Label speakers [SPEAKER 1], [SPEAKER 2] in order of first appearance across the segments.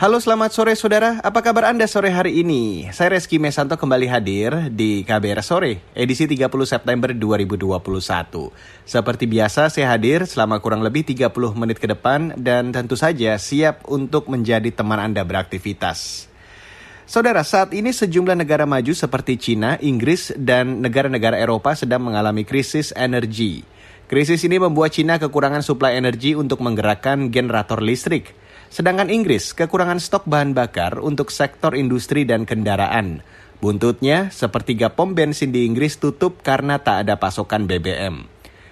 [SPEAKER 1] Halo selamat sore saudara, apa kabar Anda sore hari ini? Saya Reski Mesanto kembali hadir di KBR Sore, edisi 30 September 2021. Seperti biasa saya hadir selama kurang lebih 30 menit ke depan dan tentu saja siap untuk menjadi teman Anda beraktivitas. Saudara, saat ini sejumlah negara maju seperti Cina, Inggris, dan negara-negara Eropa sedang mengalami krisis energi. Krisis ini membuat Cina kekurangan suplai energi untuk menggerakkan generator listrik – Sedangkan Inggris kekurangan stok bahan bakar untuk sektor industri dan kendaraan. Buntutnya, sepertiga pom bensin di Inggris tutup karena tak ada pasokan BBM.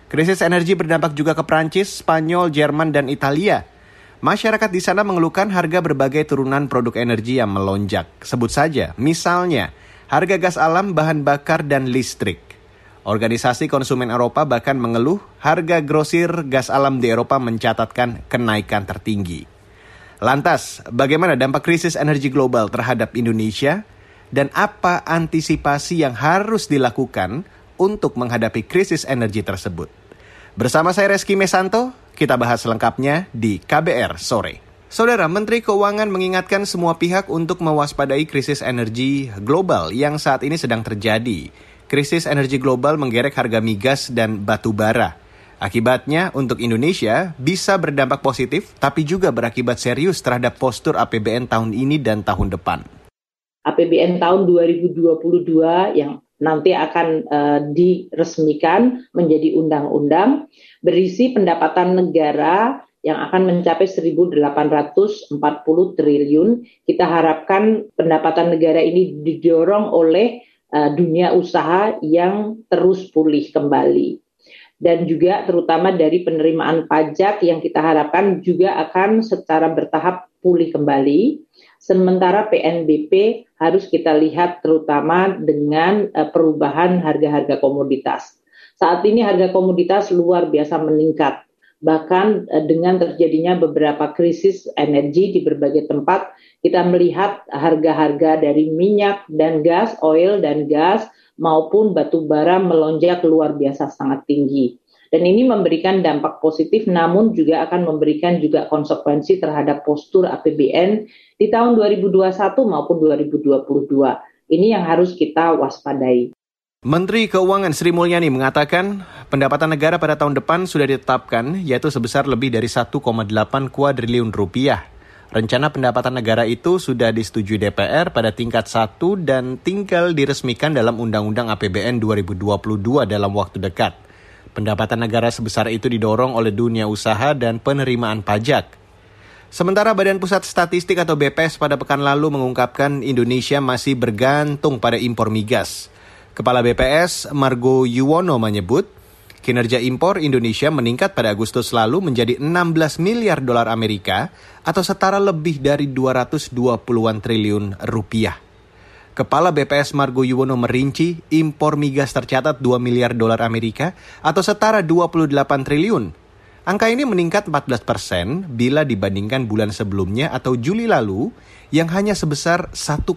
[SPEAKER 1] Krisis energi berdampak juga ke Prancis, Spanyol, Jerman, dan Italia. Masyarakat di sana mengeluhkan harga berbagai turunan produk energi yang melonjak. Sebut saja, misalnya, harga gas alam, bahan bakar, dan listrik. Organisasi konsumen Eropa bahkan mengeluh harga grosir gas alam di Eropa mencatatkan kenaikan tertinggi. Lantas, bagaimana dampak krisis energi global terhadap Indonesia dan apa antisipasi yang harus dilakukan untuk menghadapi krisis energi tersebut? Bersama saya Reski Mesanto, kita bahas lengkapnya di KBR sore. Saudara Menteri Keuangan mengingatkan semua pihak untuk mewaspadai krisis energi global yang saat ini sedang terjadi. Krisis energi global menggerek harga migas dan batu bara. Akibatnya, untuk Indonesia bisa berdampak positif, tapi juga berakibat serius terhadap postur APBN tahun ini dan tahun depan.
[SPEAKER 2] APBN tahun 2022 yang nanti akan uh, diresmikan menjadi undang-undang berisi pendapatan negara yang akan mencapai 1.840 triliun. Kita harapkan pendapatan negara ini didorong oleh uh, dunia usaha yang terus pulih kembali dan juga terutama dari penerimaan pajak yang kita harapkan juga akan secara bertahap pulih kembali. Sementara PNBP harus kita lihat terutama dengan uh, perubahan harga-harga komoditas. Saat ini harga komoditas luar biasa meningkat. Bahkan uh, dengan terjadinya beberapa krisis energi di berbagai tempat, kita melihat harga-harga dari minyak dan gas, oil dan gas maupun batu bara melonjak luar biasa sangat tinggi. Dan ini memberikan dampak positif namun juga akan memberikan juga konsekuensi terhadap postur APBN di tahun 2021 maupun 2022. Ini yang harus kita waspadai.
[SPEAKER 1] Menteri Keuangan Sri Mulyani mengatakan pendapatan negara pada tahun depan sudah ditetapkan yaitu sebesar lebih dari 1,8 kuadriliun rupiah. Rencana pendapatan negara itu sudah disetujui DPR pada tingkat 1 dan tinggal diresmikan dalam Undang-Undang APBN 2022 dalam waktu dekat. Pendapatan negara sebesar itu didorong oleh dunia usaha dan penerimaan pajak. Sementara Badan Pusat Statistik atau BPS pada pekan lalu mengungkapkan Indonesia masih bergantung pada impor migas. Kepala BPS Margo Yuwono menyebut, Kinerja impor Indonesia meningkat pada Agustus lalu menjadi 16 miliar dolar Amerika atau setara lebih dari 220-an triliun rupiah. Kepala BPS Margo Yuwono merinci impor migas tercatat 2 miliar dolar Amerika atau setara 28 triliun. Angka ini meningkat 14 persen bila dibandingkan bulan sebelumnya atau Juli lalu yang hanya sebesar 1,7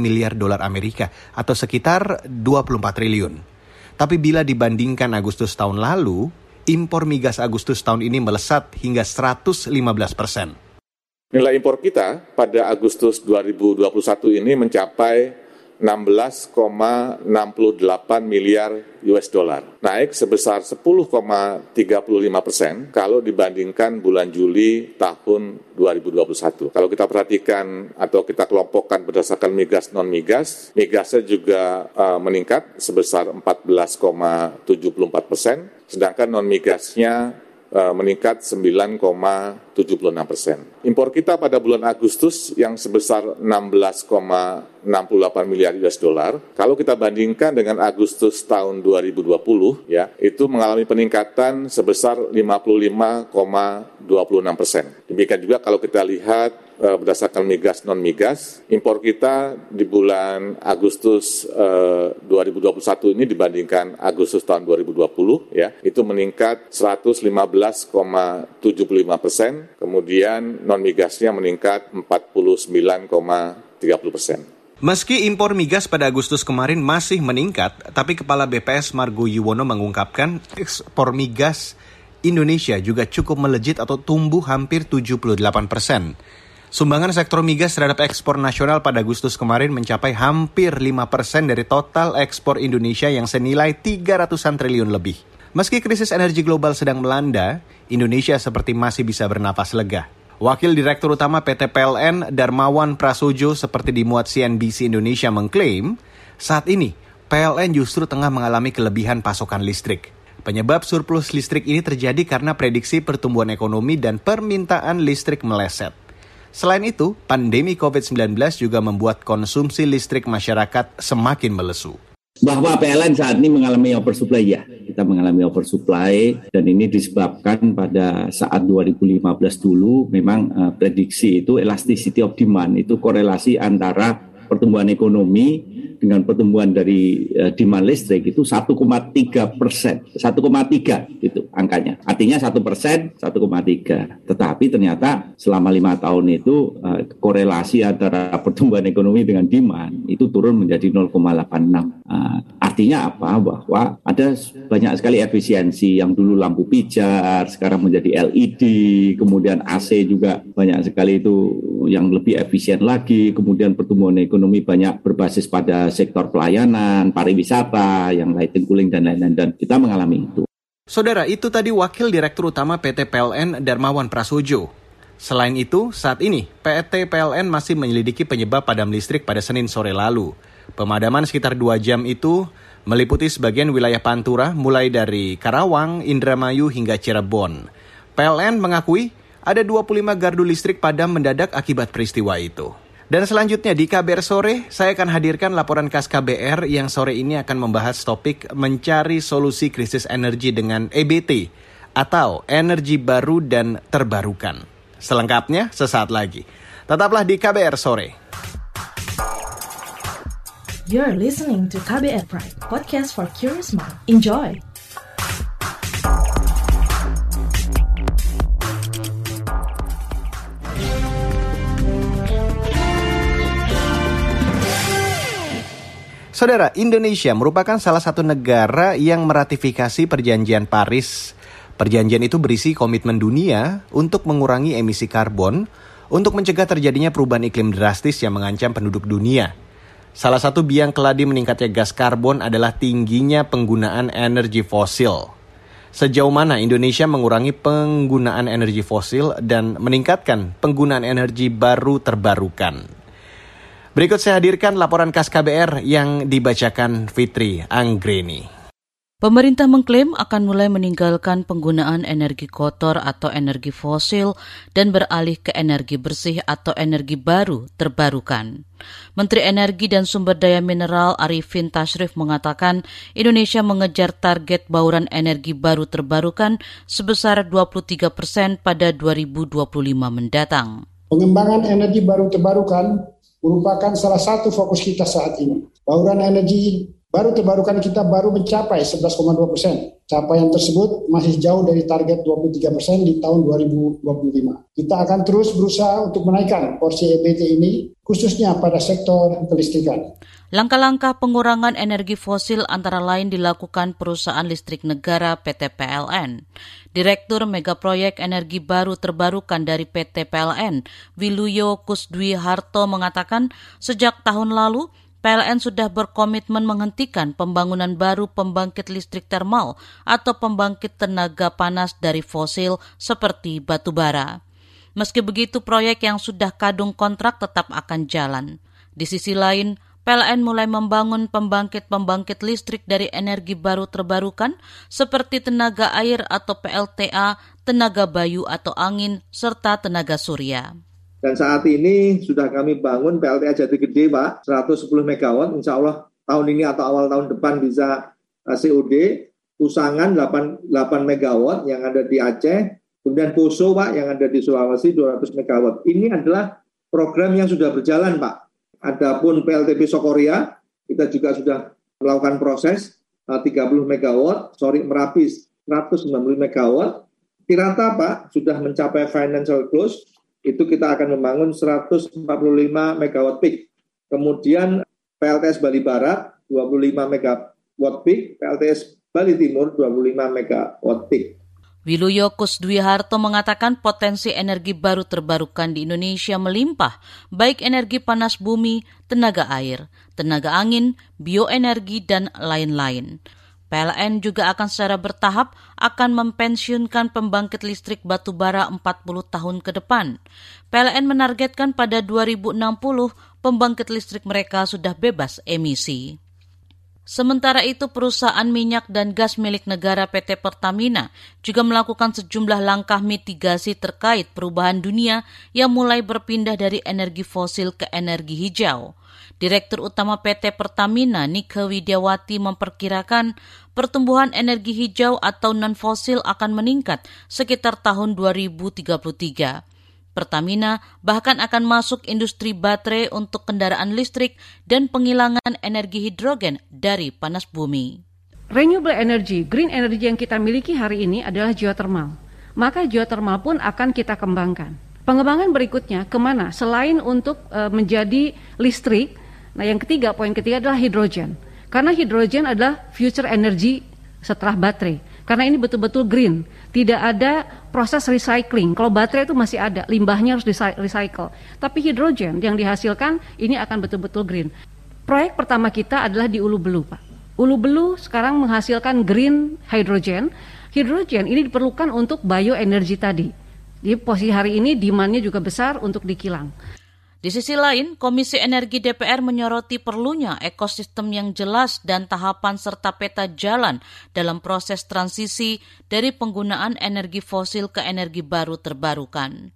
[SPEAKER 1] miliar dolar Amerika atau sekitar 24 triliun. Tapi bila dibandingkan Agustus tahun lalu, impor migas Agustus tahun ini melesat hingga 115 persen.
[SPEAKER 3] Nilai impor kita pada Agustus 2021 ini mencapai 16,68 miliar US dollar, naik sebesar 10,35 persen kalau dibandingkan bulan Juli tahun 2021. Kalau kita perhatikan atau kita kelompokkan berdasarkan migas non migas, migasnya juga uh, meningkat sebesar 14,74 persen, sedangkan non migasnya meningkat 9,76 persen. Impor kita pada bulan Agustus yang sebesar 16,68 miliar US dollar, kalau kita bandingkan dengan Agustus tahun 2020, ya itu mengalami peningkatan sebesar 55,26 persen. Demikian juga kalau kita lihat berdasarkan migas non migas, impor kita di bulan Agustus uh, 2021 ini dibandingkan Agustus tahun 2020 ya itu meningkat 115,75 persen, kemudian non migasnya meningkat 49,30 persen.
[SPEAKER 1] Meski impor migas pada Agustus kemarin masih meningkat, tapi Kepala BPS Margo Yuwono mengungkapkan ekspor migas Indonesia juga cukup melejit atau tumbuh hampir 78 persen. Sumbangan sektor migas terhadap ekspor nasional pada Agustus kemarin mencapai hampir 5 persen dari total ekspor Indonesia yang senilai 300-an triliun lebih. Meski krisis energi global sedang melanda, Indonesia seperti masih bisa bernapas lega. Wakil Direktur Utama PT PLN Darmawan Prasojo seperti dimuat CNBC Indonesia mengklaim, saat ini PLN justru tengah mengalami kelebihan pasokan listrik. Penyebab surplus listrik ini terjadi karena prediksi pertumbuhan ekonomi dan permintaan listrik meleset. Selain itu, pandemi COVID-19 juga membuat konsumsi listrik masyarakat semakin melesu.
[SPEAKER 4] Bahwa PLN saat ini mengalami oversupply ya. Kita mengalami oversupply dan ini disebabkan pada saat 2015 dulu memang uh, prediksi itu elasticity of demand itu korelasi antara pertumbuhan ekonomi dengan pertumbuhan dari uh, demand listrik itu 1,3 persen, 1,3 itu angkanya. Artinya satu persen, 1,3. Tetapi ternyata selama lima tahun itu uh, korelasi antara pertumbuhan ekonomi dengan demand itu turun menjadi 0,86. Uh, artinya apa? Bahwa ada banyak sekali efisiensi yang dulu lampu pijar, sekarang menjadi LED, kemudian AC juga banyak sekali itu yang lebih efisien lagi, kemudian pertumbuhan ekonomi banyak berbasis pada sektor pelayanan, pariwisata, yang lighting cooling dan lain-lain dan kita mengalami itu.
[SPEAKER 1] Saudara, itu tadi Wakil Direktur Utama PT PLN Darmawan Prasojo. Selain itu, saat ini PT PLN masih menyelidiki penyebab padam listrik pada Senin sore lalu. Pemadaman sekitar dua jam itu meliputi sebagian wilayah Pantura mulai dari Karawang, Indramayu hingga Cirebon. PLN mengakui ada 25 gardu listrik padam mendadak akibat peristiwa itu. Dan selanjutnya di KBR Sore, saya akan hadirkan laporan khas KBR yang sore ini akan membahas topik mencari solusi krisis energi dengan EBT atau energi baru dan terbarukan. Selengkapnya sesaat lagi. Tetaplah di KBR Sore.
[SPEAKER 5] You're listening to KBR Pride, podcast for curious mind. Enjoy!
[SPEAKER 1] Saudara, Indonesia merupakan salah satu negara yang meratifikasi Perjanjian Paris. Perjanjian itu berisi komitmen dunia untuk mengurangi emisi karbon untuk mencegah terjadinya perubahan iklim drastis yang mengancam penduduk dunia. Salah satu biang keladi meningkatnya gas karbon adalah tingginya penggunaan energi fosil. Sejauh mana Indonesia mengurangi penggunaan energi fosil dan meningkatkan penggunaan energi baru terbarukan? Berikut saya hadirkan laporan khas KBR yang dibacakan Fitri Anggreni.
[SPEAKER 6] Pemerintah mengklaim akan mulai meninggalkan penggunaan energi kotor atau energi fosil dan beralih ke energi bersih atau energi baru terbarukan. Menteri Energi dan Sumber Daya Mineral Arifin Tashrif mengatakan Indonesia mengejar target bauran energi baru terbarukan sebesar 23 persen pada 2025 mendatang.
[SPEAKER 7] Pengembangan energi baru terbarukan merupakan salah satu fokus kita saat ini. Bauran energi baru terbarukan kita baru mencapai 11,2 persen. Capaian tersebut masih jauh dari target 23 persen di tahun 2025. Kita akan terus berusaha untuk menaikkan porsi EBT ini, khususnya pada sektor kelistrikan.
[SPEAKER 6] Langkah-langkah pengurangan energi fosil antara lain dilakukan perusahaan listrik negara PT PLN. Direktur Megaproyek Energi Baru Terbarukan dari PT PLN, Wiluyo Kusdwi Harto mengatakan sejak tahun lalu PLN sudah berkomitmen menghentikan pembangunan baru pembangkit listrik termal atau pembangkit tenaga panas dari fosil seperti batu bara. Meski begitu, proyek yang sudah kadung kontrak tetap akan jalan. Di sisi lain, PLN mulai membangun pembangkit-pembangkit listrik dari energi baru terbarukan seperti tenaga air atau PLTA, tenaga bayu atau angin, serta tenaga surya.
[SPEAKER 8] Dan saat ini sudah kami bangun PLTA Jati Gede, Pak, 110 MW. Insya Allah tahun ini atau awal tahun depan bisa eh, COD. Usangan 8, 8 MW yang ada di Aceh. Kemudian Poso, Pak, yang ada di Sulawesi 200 MW. Ini adalah program yang sudah berjalan Pak. Adapun PLTP Sokoria, kita juga sudah melakukan proses 30 megawatt, sorry Merapi 190 megawatt. Tirata Pak sudah mencapai financial close, itu kita akan membangun 145 megawatt peak. Kemudian PLTS Bali Barat 25 megawatt peak, PLTS Bali Timur 25 megawatt peak.
[SPEAKER 6] Wiluyo Kusdwi Harto mengatakan potensi energi baru terbarukan di Indonesia melimpah, baik energi panas bumi, tenaga air, tenaga angin, bioenergi, dan lain-lain. PLN juga akan secara bertahap akan mempensiunkan pembangkit listrik batu bara 40 tahun ke depan. PLN menargetkan pada 2060 pembangkit listrik mereka sudah bebas emisi. Sementara itu, perusahaan minyak dan gas milik negara PT Pertamina juga melakukan sejumlah langkah mitigasi terkait perubahan dunia yang mulai berpindah dari energi fosil ke energi hijau. Direktur Utama PT Pertamina, Nike Widiawati, memperkirakan pertumbuhan energi hijau atau non-fosil akan meningkat sekitar tahun 2033. Pertamina bahkan akan masuk industri baterai untuk kendaraan listrik dan penghilangan energi hidrogen dari panas bumi.
[SPEAKER 9] Renewable energy, green energy yang kita miliki hari ini adalah geothermal. Maka geothermal pun akan kita kembangkan. Pengembangan berikutnya ke mana? Selain untuk e, menjadi listrik, nah yang ketiga, poin ketiga adalah hidrogen. Karena hidrogen adalah future energy setelah baterai. Karena ini betul-betul green, tidak ada proses recycling. Kalau baterai itu masih ada, limbahnya harus recycle. Tapi hidrogen yang dihasilkan ini akan betul-betul green. Proyek pertama kita adalah di Ulu Belu, Pak. Ulu Belu sekarang menghasilkan green hydrogen. Hidrogen ini diperlukan untuk bioenergi tadi. Di posisi hari ini demandnya juga besar untuk dikilang.
[SPEAKER 6] Di sisi lain, Komisi Energi DPR menyoroti perlunya ekosistem yang jelas dan tahapan serta peta jalan dalam proses transisi dari penggunaan energi fosil ke energi baru terbarukan.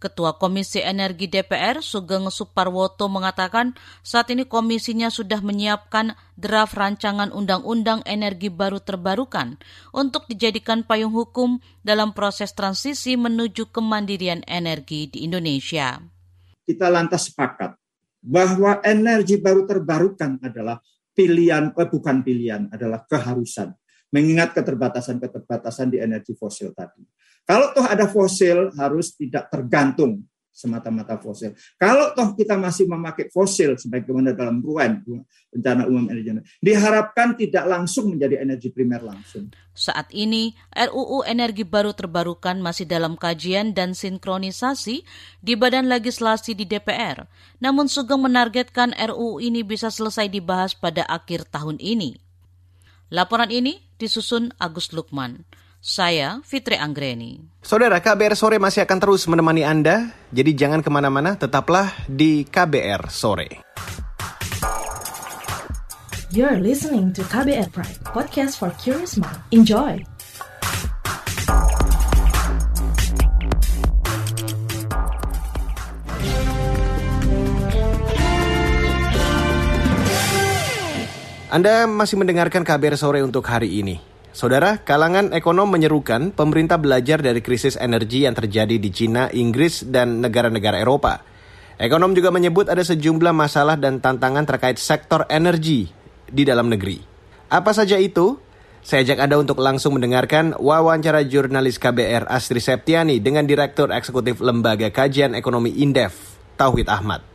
[SPEAKER 6] Ketua Komisi Energi DPR Sugeng Suparwoto mengatakan saat ini komisinya sudah menyiapkan draft rancangan undang-undang energi baru terbarukan untuk dijadikan payung hukum dalam proses transisi menuju kemandirian energi di Indonesia
[SPEAKER 10] kita lantas sepakat bahwa energi baru terbarukan adalah pilihan, eh, bukan pilihan, adalah keharusan. Mengingat keterbatasan-keterbatasan di energi fosil tadi. Kalau toh ada fosil, harus tidak tergantung semata-mata fosil. Kalau toh kita masih memakai fosil sebagaimana dalam RUAN, rencana umum energi, diharapkan tidak langsung menjadi energi primer langsung.
[SPEAKER 6] Saat ini, RUU Energi Baru Terbarukan masih dalam kajian dan sinkronisasi di Badan Legislasi di DPR. Namun Sugeng menargetkan RUU ini bisa selesai dibahas pada akhir tahun ini. Laporan ini disusun Agus Lukman. Saya Fitri Anggreni.
[SPEAKER 1] Saudara, KBR Sore masih akan terus menemani Anda, jadi jangan ke mana-mana, tetaplah di KBR Sore.
[SPEAKER 5] You're listening to KBR Pride, podcast for curious mind. Enjoy!
[SPEAKER 1] Anda masih mendengarkan KBR Sore untuk hari ini. Saudara, kalangan ekonom menyerukan pemerintah belajar dari krisis energi yang terjadi di Cina, Inggris, dan negara-negara Eropa. Ekonom juga menyebut ada sejumlah masalah dan tantangan terkait sektor energi di dalam negeri. Apa saja itu? Saya ajak Anda untuk langsung mendengarkan wawancara jurnalis KBR Astri Septiani dengan Direktur Eksekutif Lembaga Kajian Ekonomi Indef, Tauhid Ahmad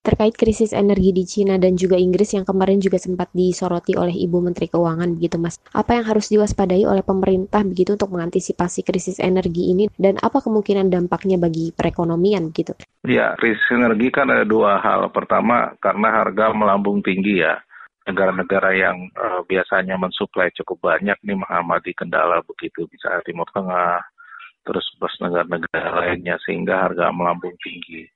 [SPEAKER 11] terkait krisis energi di Cina dan juga Inggris yang kemarin juga sempat disoroti oleh Ibu Menteri Keuangan begitu Mas. Apa yang harus diwaspadai oleh pemerintah begitu untuk mengantisipasi krisis energi ini dan apa kemungkinan dampaknya bagi perekonomian begitu?
[SPEAKER 12] Ya, krisis energi kan ada dua hal. Pertama, karena harga melambung tinggi ya. Negara-negara yang uh, biasanya mensuplai cukup banyak nih mengamati kendala begitu, bisa Timur Tengah, terus plus negara-negara lainnya sehingga harga melambung tinggi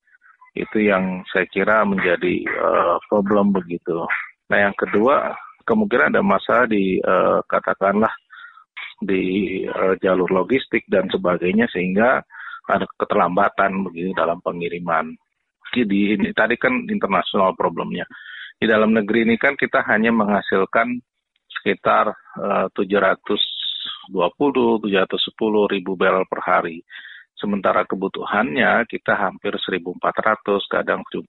[SPEAKER 12] itu yang saya kira menjadi uh, problem begitu. Nah yang kedua kemungkinan ada masalah di uh, katakanlah di uh, jalur logistik dan sebagainya sehingga ada keterlambatan begitu dalam pengiriman. Jadi ini tadi kan internasional problemnya. Di dalam negeri ini kan kita hanya menghasilkan sekitar uh, 720 710 ribu barrel per hari. Sementara kebutuhannya kita hampir 1.400, kadang 1.450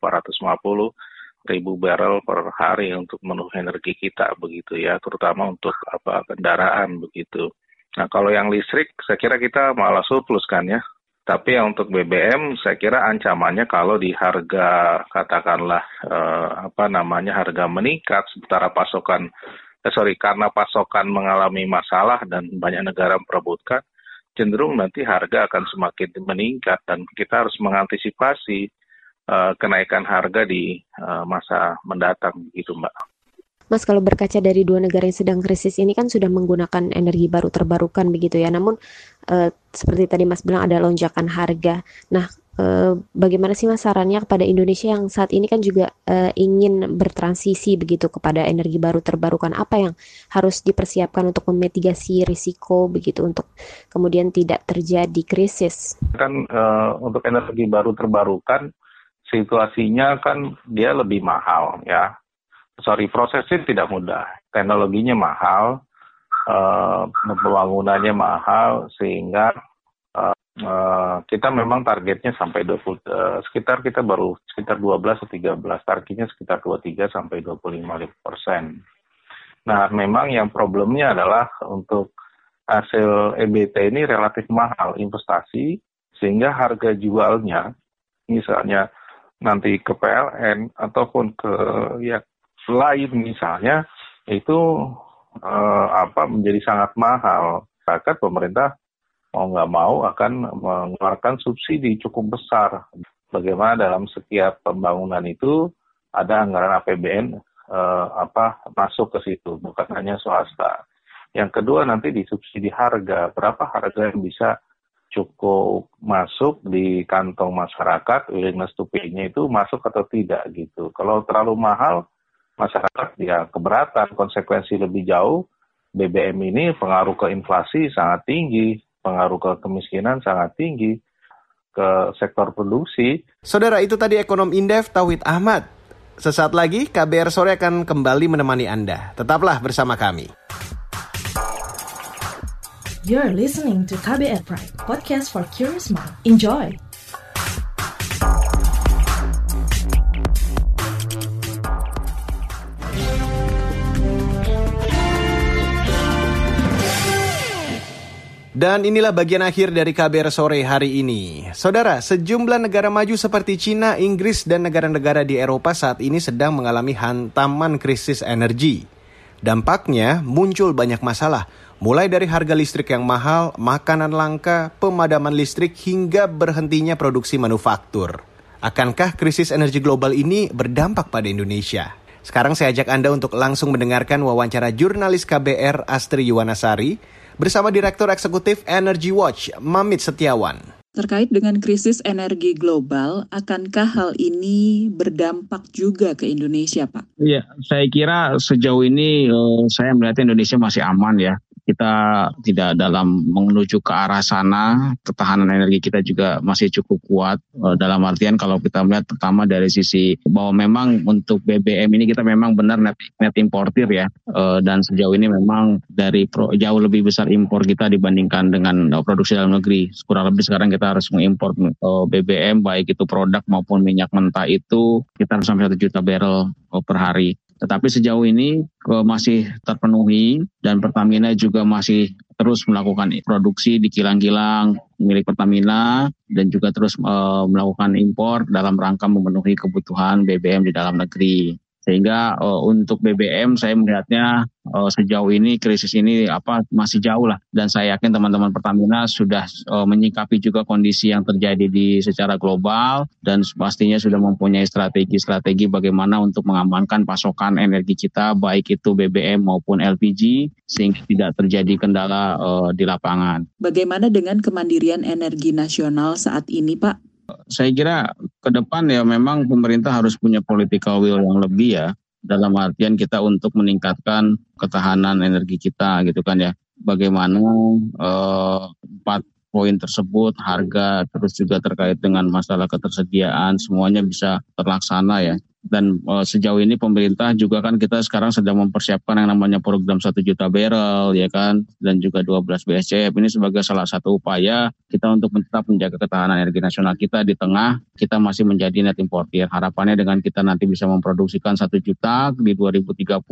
[SPEAKER 12] ribu barrel per hari untuk memenuhi energi kita begitu ya, terutama untuk apa kendaraan begitu. Nah kalau yang listrik saya kira kita malah surplus kan ya. Tapi yang untuk BBM saya kira ancamannya kalau di harga katakanlah eh, apa namanya harga meningkat sementara pasokan eh, sorry karena pasokan mengalami masalah dan banyak negara memperebutkan cenderung nanti harga akan semakin meningkat dan kita harus mengantisipasi uh, kenaikan harga di uh, masa mendatang gitu Mbak.
[SPEAKER 11] Mas kalau berkaca dari dua negara yang sedang krisis ini kan sudah menggunakan energi baru terbarukan begitu ya. Namun uh, seperti tadi Mas bilang ada lonjakan harga. Nah, uh, bagaimana sih Mas sarannya kepada Indonesia yang saat ini kan juga uh, ingin bertransisi begitu kepada energi baru terbarukan? Apa yang harus dipersiapkan untuk memitigasi risiko begitu untuk kemudian tidak terjadi krisis?
[SPEAKER 12] Kan uh, untuk energi baru terbarukan situasinya kan dia lebih mahal ya. Sorry, prosesnya tidak mudah. Teknologinya mahal, uh, pembangunannya mahal, sehingga uh, uh, kita memang targetnya sampai 20, uh, sekitar kita baru sekitar 12 atau 13, targetnya sekitar 23 sampai 25 persen. Nah, memang yang problemnya adalah untuk hasil EBT ini relatif mahal investasi, sehingga harga jualnya, misalnya nanti ke PLN ataupun ke ya lain misalnya itu eh, apa menjadi sangat mahal. Bahkan pemerintah mau nggak mau akan mengeluarkan subsidi cukup besar. Bagaimana dalam setiap pembangunan itu ada anggaran APBN eh, apa masuk ke situ, bukan hanya swasta. Yang kedua nanti di subsidi harga, berapa harga yang bisa cukup masuk di kantong masyarakat, willingness to pay-nya itu masuk atau tidak gitu. Kalau terlalu mahal, masyarakat ya keberatan, konsekuensi lebih jauh. BBM ini pengaruh ke inflasi sangat tinggi, pengaruh ke kemiskinan sangat tinggi, ke sektor produksi.
[SPEAKER 1] Saudara, itu tadi ekonom Indef Tauhid Ahmad. Sesaat lagi, KBR Sore akan kembali menemani Anda. Tetaplah bersama kami.
[SPEAKER 5] You're listening to KBR Pride, podcast for curious mind. Enjoy!
[SPEAKER 1] Dan inilah bagian akhir dari KBR sore hari ini. Saudara, sejumlah negara maju seperti Cina, Inggris, dan negara-negara di Eropa saat ini sedang mengalami hantaman krisis energi. Dampaknya muncul banyak masalah, mulai dari harga listrik yang mahal, makanan langka, pemadaman listrik, hingga berhentinya produksi manufaktur. Akankah krisis energi global ini berdampak pada Indonesia? Sekarang saya ajak Anda untuk langsung mendengarkan wawancara jurnalis KBR Astri Yuwanasari bersama Direktur Eksekutif Energy Watch, Mamit Setiawan.
[SPEAKER 13] Terkait dengan krisis energi global, akankah hal ini berdampak juga ke Indonesia, Pak?
[SPEAKER 14] Iya, saya kira sejauh ini uh, saya melihat Indonesia masih aman ya kita tidak dalam menuju ke arah sana, ketahanan energi kita juga masih cukup kuat. Eh, dalam artian kalau kita melihat pertama dari sisi bahwa memang untuk BBM ini kita memang benar net, net importir ya, eh, dan sejauh ini memang dari pro, jauh lebih besar impor kita dibandingkan dengan eh, produksi dalam negeri. Kurang lebih sekarang kita harus mengimpor BBM baik itu produk maupun minyak mentah itu kita harus sampai satu juta barrel per hari. Tetapi sejauh ini masih terpenuhi dan Pertamina juga masih terus melakukan produksi di kilang-kilang milik Pertamina dan juga terus melakukan impor dalam rangka memenuhi kebutuhan BBM di dalam negeri. Sehingga uh, untuk BBM saya melihatnya uh, sejauh ini krisis ini apa masih jauh lah dan saya yakin teman-teman Pertamina sudah uh, menyikapi juga kondisi yang terjadi di secara global dan pastinya sudah mempunyai strategi-strategi bagaimana untuk mengamankan pasokan energi kita baik itu BBM maupun LPG sehingga tidak terjadi kendala uh, di lapangan.
[SPEAKER 13] Bagaimana dengan kemandirian energi nasional saat ini Pak?
[SPEAKER 14] Saya kira ke depan ya memang pemerintah harus punya political will yang lebih ya dalam artian kita untuk meningkatkan ketahanan energi kita gitu kan ya. Bagaimana eh, empat poin tersebut harga terus juga terkait dengan masalah ketersediaan semuanya bisa terlaksana ya dan uh, sejauh ini pemerintah juga kan kita sekarang sedang mempersiapkan yang namanya program satu juta barrel ya kan? Dan juga 12 BSCF ini sebagai salah satu upaya kita untuk tetap menjaga ketahanan energi nasional kita di tengah. Kita masih menjadi net importer. Harapannya dengan kita nanti bisa memproduksikan satu juta di 2030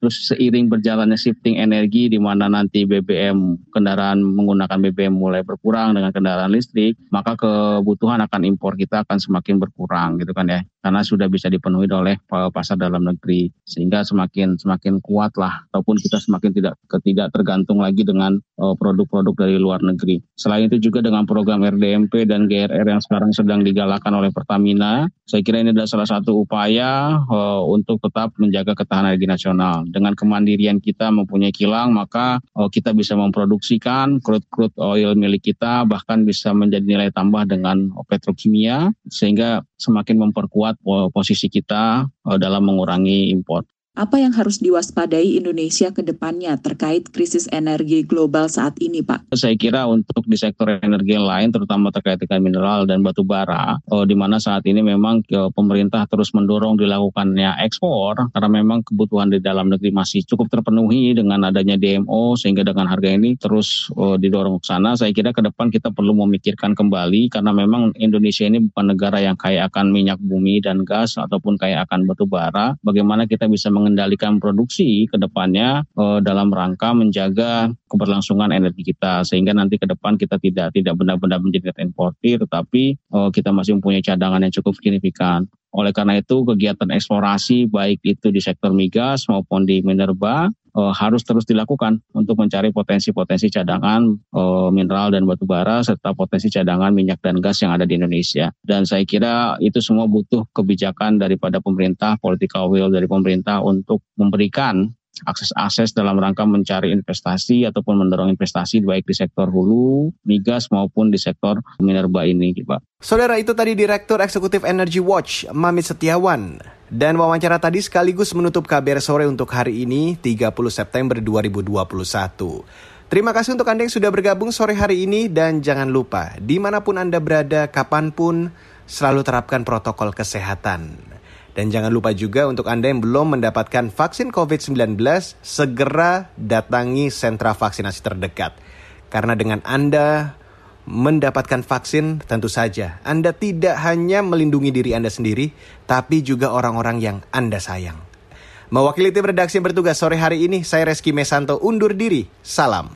[SPEAKER 14] terus seiring berjalannya shifting energi di mana nanti BBM kendaraan menggunakan BBM mulai berkurang dengan kendaraan listrik maka kebutuhan akan impor kita akan semakin berkurang gitu kan ya? Karena sudah bisa dipenuhi oleh pasar dalam negeri sehingga semakin semakin kuat lah ataupun kita semakin tidak tidak tergantung lagi dengan uh, produk-produk dari luar negeri. Selain itu juga dengan program RDMP dan GRR yang sekarang sedang digalakan oleh Pertamina, saya kira ini adalah salah satu upaya uh, untuk tetap menjaga ketahanan energi nasional. Dengan kemandirian kita mempunyai kilang, maka kita bisa memproduksikan crude-crude oil milik kita bahkan bisa menjadi nilai tambah dengan petrokimia sehingga semakin memperkuat posisi kita eh, dalam mengurangi impor.
[SPEAKER 13] Apa yang harus diwaspadai Indonesia ke depannya terkait krisis energi global saat ini, Pak?
[SPEAKER 14] Saya kira untuk di sektor energi lain, terutama terkait dengan mineral dan batu bara, oh, di mana saat ini memang ke, pemerintah terus mendorong dilakukannya ekspor, karena memang kebutuhan di dalam negeri masih cukup terpenuhi dengan adanya DMO, sehingga dengan harga ini terus oh, didorong ke sana. Saya kira ke depan kita perlu memikirkan kembali, karena memang Indonesia ini bukan negara yang kaya akan minyak bumi dan gas, ataupun kaya akan batu bara. Bagaimana kita bisa meng mengendalikan produksi ke depannya uh, dalam rangka menjaga keberlangsungan energi kita sehingga nanti ke depan kita tidak tidak benar-benar menjadi net importer tetapi uh, kita masih mempunyai cadangan yang cukup signifikan. Oleh karena itu kegiatan eksplorasi baik itu di sektor migas maupun di minerba uh, harus terus dilakukan untuk mencari potensi-potensi cadangan uh, mineral dan batu bara serta potensi cadangan minyak dan gas yang ada di Indonesia. Dan saya kira itu semua butuh kebijakan daripada pemerintah, political will dari pemerintah untuk memberikan akses-akses dalam rangka mencari investasi ataupun mendorong investasi baik di sektor hulu, migas maupun di sektor minerba ini, Pak.
[SPEAKER 1] Saudara itu tadi Direktur Eksekutif Energy Watch, Mamit Setiawan. Dan wawancara tadi sekaligus menutup KBR sore untuk hari ini, 30 September 2021. Terima kasih untuk Anda yang sudah bergabung sore hari ini dan jangan lupa, di mana pun Anda berada, kapan pun, selalu terapkan protokol kesehatan. Dan jangan lupa juga untuk Anda yang belum mendapatkan vaksin COVID-19, segera datangi sentra vaksinasi terdekat. Karena dengan Anda mendapatkan vaksin, tentu saja Anda tidak hanya melindungi diri Anda sendiri, tapi juga orang-orang yang Anda sayang. Mewakili tim redaksi yang bertugas sore hari ini, saya Reski Mesanto undur diri. Salam.